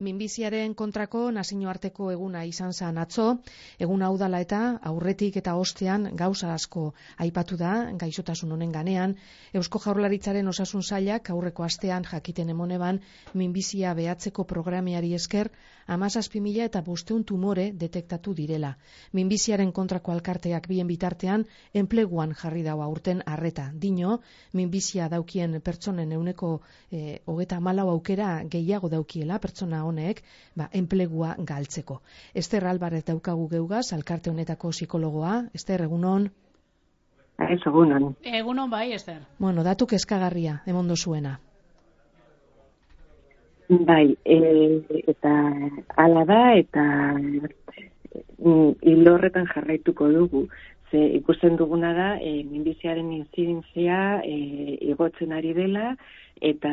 Minbiziaren kontrako nazioarteko eguna izan zen atzo, egun hau eta aurretik eta ostean gauza asko aipatu da, gaixotasun honen ganean, Eusko Jaurlaritzaren osasun zailak aurreko astean jakiten emoneban minbizia behatzeko programiari esker, amazazpi mila eta bosteun tumore detektatu direla. Minbiziaren kontrako alkarteak bien bitartean, enpleguan jarri daua urten arreta. Dino, minbizia daukien pertsonen euneko e, hogeta malau aukera gehiago daukiela pertsona honek, ba, enplegua galtzeko. Ester Albarez daukagu geugaz, alkarte honetako psikologoa. Ester, egunon? Ez, egunon. Egunon bai, Ester. Bueno, datu kezkagarria, emondo zuena. Bai, e, eta ala da, eta mm, hilorretan jarraituko dugu. Ze ikusten duguna da, e, minbiziaren inzidentzia e, igotzen ari dela, eta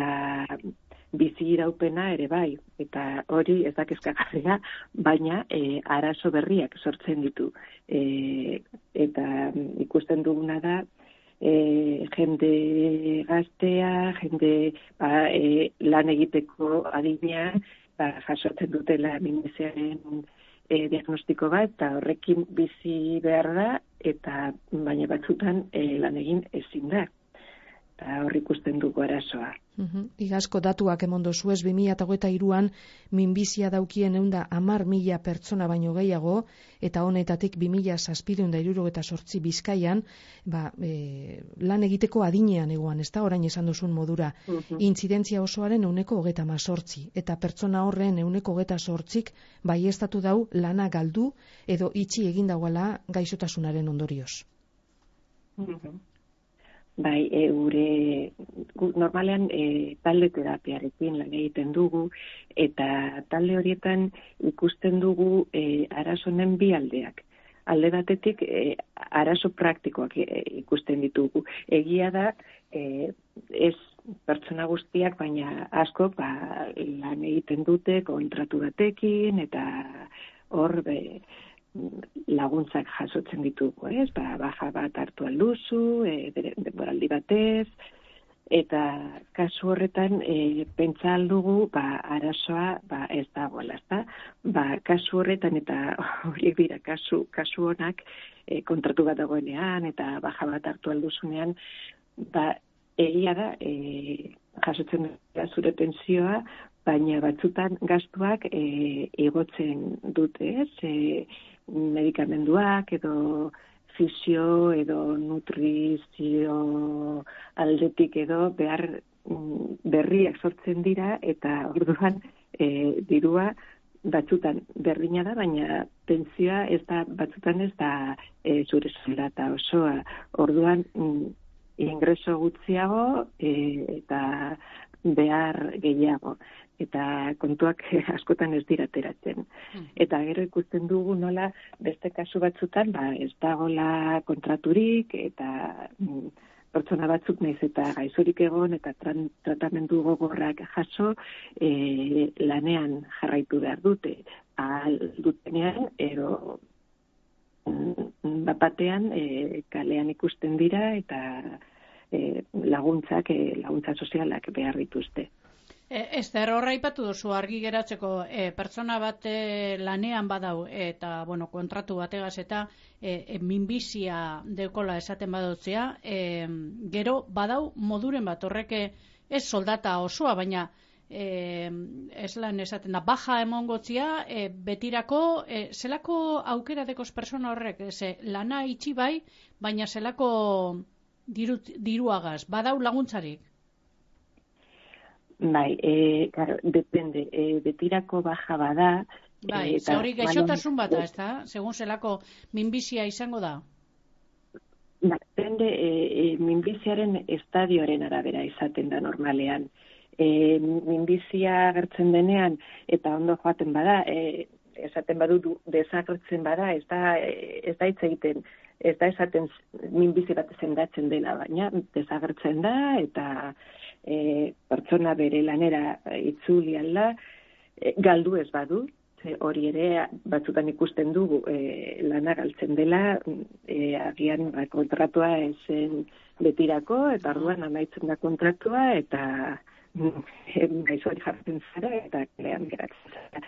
bizi iraupena ere bai, eta hori ez dakizkagarria, baina e, arazo berriak sortzen ditu. E, eta ikusten duguna da, e, jende gaztea, jende ba, e, lan egiteko adina, ba, jasotzen dutela minbiziaren e, diagnostiko bat, eta horrekin bizi behar da, eta baina batzutan e, lan egin ezin da eta hor ikusten dugu arazoa. Uhum. Igazko datuak emondo zuez 2008an minbizia daukien eunda amar mila pertsona baino gehiago, eta honetatik 2000 saspireun da eta sortzi bizkaian, ba, e, lan egiteko adinean egoan, ez da orain esan duzun modura, uhum. intzidentzia osoaren euneko hogeta sortzi, eta pertsona horren euneko hogeta sortzik, bai estatu dau lana galdu, edo itxi egin dagoela gaixotasunaren ondorioz. Uhum. Bai, e, gure normalean e, talde terapiarekin lan egiten dugu eta talde horietan ikusten dugu e, arazonen bi aldeak. Alde batetik e, arazo praktikoak e, ikusten ditugu. Egia da e, ez pertsona guztiak baina asko ba, lan egiten dute kontratu batekin eta hor be, laguntzak jasotzen ditugu, ez? Ba, baja bat hartu alduzu, e, denboraldi batez, eta kasu horretan e, pentsa aldugu, ba, arazoa ba, ez dagoela, ez da? Ba, kasu horretan eta horiek dira kasu, kasu honak e, kontratu bat dagoenean eta baja bat hartu alduzunean, ba, egia da, e, jasotzen da zure pensioa, baina batzutan gastuak e, igotzen dute, ez? E, medikamenduak edo fisio edo nutrizio aldetik edo behar mm, berriak sortzen dira eta orduan e, dirua batzutan berdina da, baina pentsioa ez da, batzutan ez da e, zure eta osoa. Orduan mm, ingreso gutxiago e, eta behar gehiago eta kontuak askotan ez dira teratzen. Hmm. Eta gero ikusten dugu nola beste kasu batzutan ba, ez dagola kontraturik eta mm, pertsona batzuk naiz eta gaizorik egon eta tratamendu gogorrak jaso e, lanean jarraitu behar dute. Al dutenean edo mm, bapatean e, kalean ikusten dira eta e, laguntzak, e, laguntza sozialak behar dituzte. E, Ester horra ipatu duzu argi geratzeko e, pertsona bat e, lanean badau eta bueno, kontratu bategaz eta e, e, minbizia dekola esaten badutzea, e, gero badau moduren bat horreke ez soldata osoa, baina e, ez lan esaten da, baja emongotzia e, betirako, e, zelako aukera dekos persona horrek, ze lana itxi bai, baina zelako diru, diruagaz, badau laguntzarik? Bai, e, claro, depende, e, betirako baja bada. Bai, e, hori gaixotasun bat da, ez da? Segun zelako minbizia izango da? Depende, e, e, minbiziaren estadioaren arabera izaten da normalean. E, minbizia agertzen denean, eta ondo joaten bada, e, esaten badu desagertzen bada, ez da, ez da hitz egiten, ez da esaten minbizi bat zendatzen dela, baina desagertzen da, eta e, pertsona bere lanera itzuli alda, e, galdu ez badu, ze hori ere batzutan ikusten dugu e, lana galtzen dela, e, agian ba, kontratua esen betirako, eta arduan amaitzen da kontratua, eta gaizori jartzen zara eta kalean geratzen zara.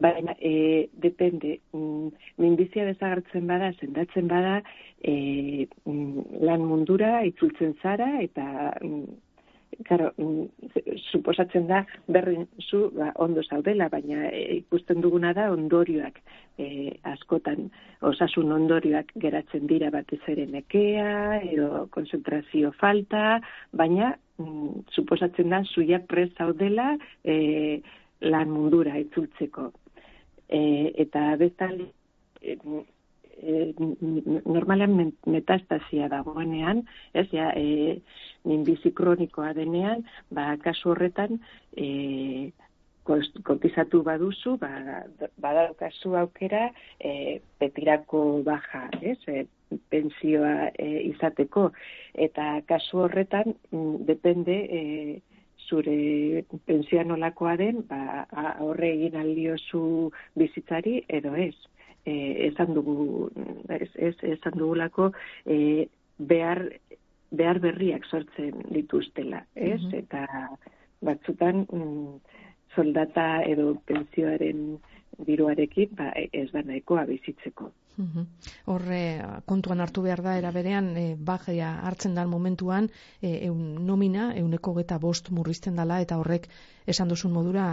Baina, e, depende, mm, minbizia desagartzen bada, sendatzen bada, e, lan mundura itzultzen zara eta mm, Claro, suposatzen da berri zu ba, ondo zaudela, baina ikusten duguna da ondorioak e, askotan osasun ondorioak geratzen dira batez ere nekea edo konzentrazio falta, baina mm, suposatzen da zuiak prez zaudela e, lan mundura itzultzeko. E, eta bestalde e, e, normalean metastasia dagoenean, ez ja, e, minbizi kronikoa denean, ba, kasu horretan, e, kotizatu baduzu, ba, badaukazu aukera, e, petirako baja, ez, e, pensioa e, izateko, eta kasu horretan, mm, depende, e, zure pensioa nolakoa den, ba, horre egin aldiozu bizitzari, edo ez eh, esan dugu ez, ez, esan dugulako eh, behar, behar berriak sortzen dituztela, ez? Eta batzutan mm, soldata edo pensioaren diruarekin ba, ez da nahikoa bizitzeko. Horre, kontuan hartu behar da, era berean, e, bajea hartzen dan momentuan, e, eun nomina, euneko geta bost murrizten dala, eta horrek esan duzun modura,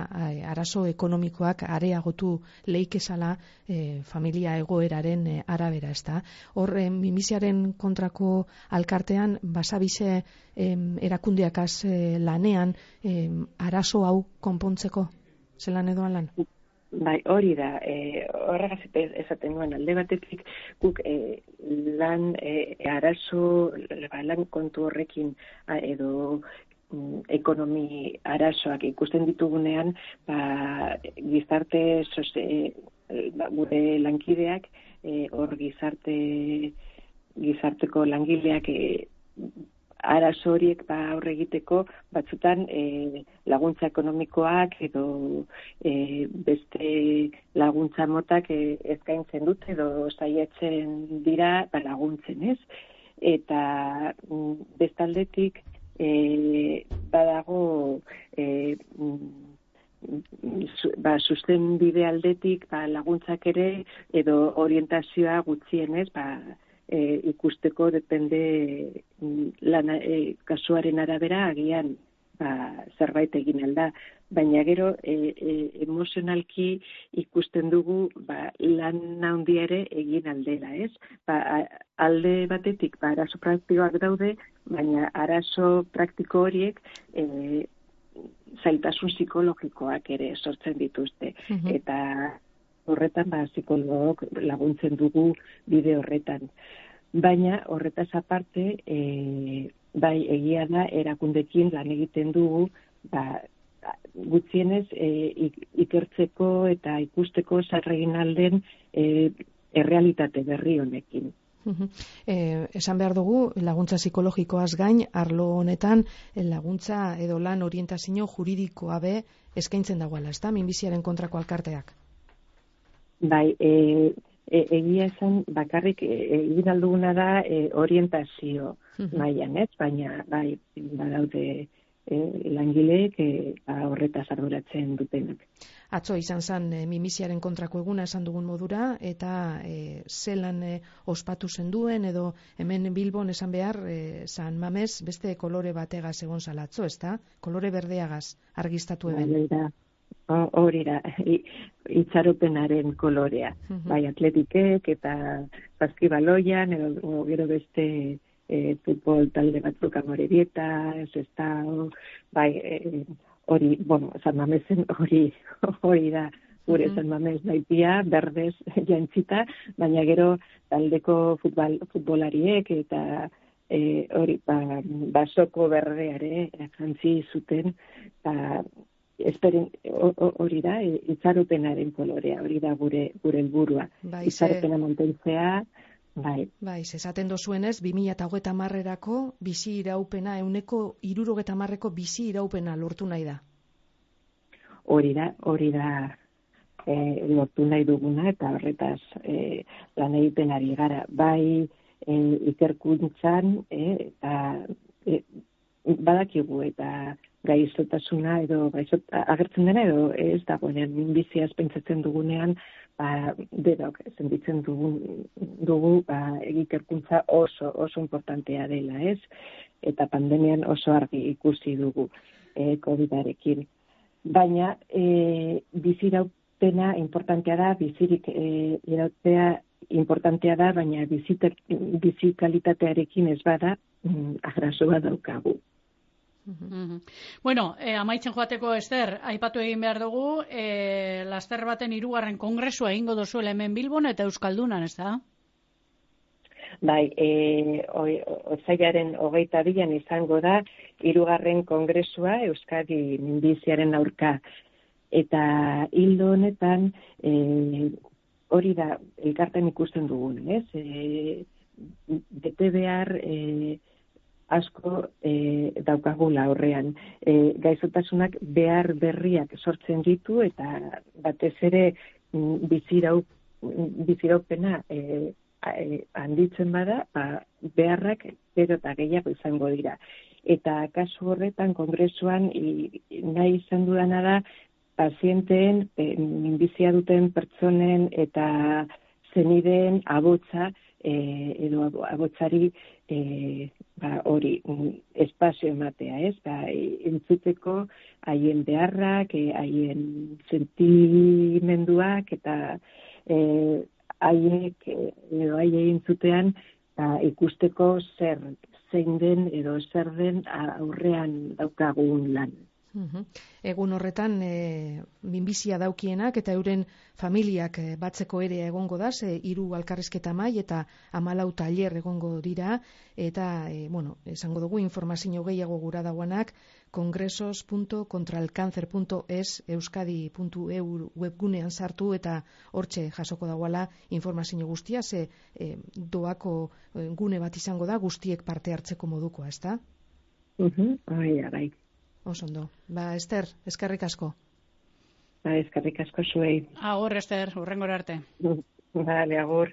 arazo ekonomikoak areagotu leikezala e, familia egoeraren e, arabera, ez da. Horre, mimisiaren kontrako alkartean, basabize e, erakundiakaz e, lanean, e, arazo hau konpontzeko, zelan edoan lan? Bai, hori da, e, horregaz esaten nuen alde batetik, guk e, lan e, arazo, ba, lan kontu horrekin edo mm, ekonomi arazoak ikusten ditugunean, ba, gizarte, soze, ba, gure lankideak, e, hor gizarte, gizarteko langileak e, arazo horiek ba aurre egiteko batzutan e, laguntza ekonomikoak edo e, beste laguntza motak e, eskaintzen dute edo saiatzen dira ba, laguntzen, ez? Eta mm, bestaldetik e, badago e, mm, ba, susten bide aldetik ba, laguntzak ere edo orientazioa gutxienez ba, e, ikusteko depende mm, lana, e, kasuaren arabera agian ba, zerbait egin alda. Baina gero e, e, emozionalki ikusten dugu ba, lan handia ere egin aldela, ez? Ba, alde batetik ba, arazo praktikoak daude, baina arazo praktiko horiek e, zailtasun psikologikoak ere sortzen dituzte. Eta horretan ba psikologok laguntzen dugu bide horretan. Baina horretaz aparte e, bai egia da erakundekin lan egiten dugu ba gutxienez e, ikertzeko eta ikusteko zarregin alden e, errealitate berri honekin. E, esan behar dugu, laguntza psikologikoaz gain, arlo honetan, laguntza edo lan orientazio juridikoa be eskaintzen dagoela, ez da, minbiziaren kontrako alkarteak? Bai, e, e, egia esan bakarrik e, egin alduguna da e, orientazio mailan, ez? Baina bai, badaude e, langileek e, ba, horretaz arduratzen dutenak. Atzo izan zen e, mimisiaren kontrako eguna esan dugun modura eta e, zelan e, ospatu zen duen edo hemen Bilbon esan behar e, San Mames beste kolore bategaz egon salatzo, ezta? Kolore berdeagaz argistatu eben. Bai, hori da, itxaropenaren kolorea. Bai, atletikek eta baskibaloian, edo gero beste e, futbol talde batzuk amore dieta, ez da, bai, e, hori, bueno, San Mamesen hori, hori da, gure San Mames naitia, berdez jantzita, baina gero taldeko futbol, futbolariek eta e, hori, ba, basoko berdeare jantzi zuten, ba, esperen hori da e, itzaropenaren kolorea hori da gure gure helburua. Bai, itzaropena mantentzea bai. Bai esaten dozuenez 2030erako bizi iraupena euneko 70eko bizi iraupena lortu nahi da. Hori da hori da e, lortu nahi duguna eta horretaz e, lan egiten ari gara. Bai e, ikerkuntzan e, eta e, badakigu eta gaizotasuna edo gaizot, agertzen dena edo ez dagoenean minbiziaz pentsatzen dugunean ba, denok zenditzen dugu, dugu ba, egikerkuntza oso, oso importantea dela, ez? Eta pandemian oso argi ikusi dugu e, COVID-arekin. Baina e, bizirautena importantea da, bizirik e, irautzea importantea da, baina bizikalitatearekin ez bada, mm, agrasoa daukagu. Bueno, eh, amaitzen joateko ester, aipatu egin behar dugu, eh, laster baten irugarren kongresua egingo dozuela hemen Bilbon eta Euskaldunan, ez da? Bai, e, ozailaren hogeita bilan izango da, irugarren kongresua Euskadi minbiziaren aurka. Eta hildo honetan, e, hori da, elkarten ikusten dugun, ez? E, bete behar, e, asko e, daukagula horrean. E, gaizotasunak behar berriak sortzen ditu eta batez ere mm, bizirau, biziraupena e, e, handitzen bada, ba, beharrak gero eta gehiago izango dira. Eta kasu horretan kongresuan i, nahi izan dudana da pazienteen, e, minbizia duten pertsonen eta zenideen abotza e, edo abotzari e, ba, hori espazio ematea, ez? Ba, entzuteko haien beharrak, e, haien sentimenduak eta e, haiek edo haiek entzutean ba, ikusteko zer zein den edo zer den aurrean daukagun lan. Egun horretan e, minbizia daukienak eta euren familiak e, batzeko ere egongo da, ze hiru alkarrizketa mai eta amalau tailer egongo dira. Eta e, bueno, esango dugu informazio gehiago gura dagoenak kongresos.contralcancer.es euskadi.eu webgunean sartu eta hortxe jasoko dagoela informazio guztia, ze e, doako gune bat izango da guztiek parte hartzeko modukoa, ezta? Mhm, bai, Osondo. Ba, Ester, eskerrik asko. Ba, eskerrik asko zuei. Agur, Ester, urrengor arte. Vale, agur.